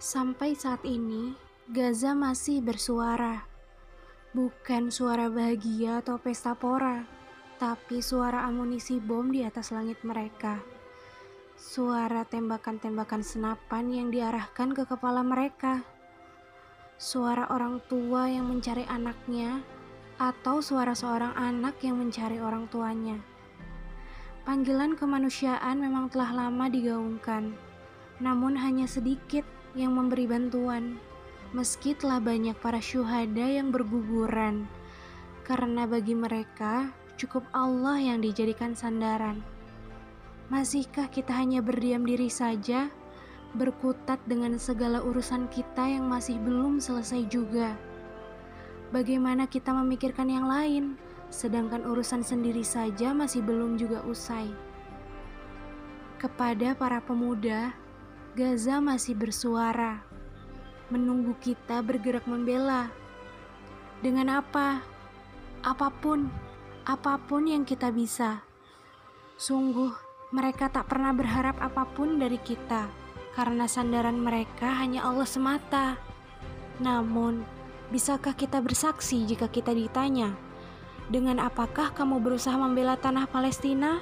Sampai saat ini, Gaza masih bersuara. Bukan suara bahagia atau pesta pora, tapi suara amunisi bom di atas langit mereka. Suara tembakan-tembakan senapan yang diarahkan ke kepala mereka. Suara orang tua yang mencari anaknya, atau suara seorang anak yang mencari orang tuanya. Panggilan kemanusiaan memang telah lama digaungkan, namun hanya sedikit yang memberi bantuan meski telah banyak para syuhada yang berguguran, karena bagi mereka cukup Allah yang dijadikan sandaran. Masihkah kita hanya berdiam diri saja, berkutat dengan segala urusan kita yang masih belum selesai juga? Bagaimana kita memikirkan yang lain, sedangkan urusan sendiri saja masih belum juga usai? Kepada para pemuda, Gaza masih bersuara menunggu kita bergerak membela. Dengan apa? Apa pun, apa pun yang kita bisa. Sungguh, mereka tak pernah berharap apa pun dari kita, karena sandaran mereka hanya Allah semata. Namun, bisakah kita bersaksi jika kita ditanya, dengan apakah kamu berusaha membela tanah Palestina?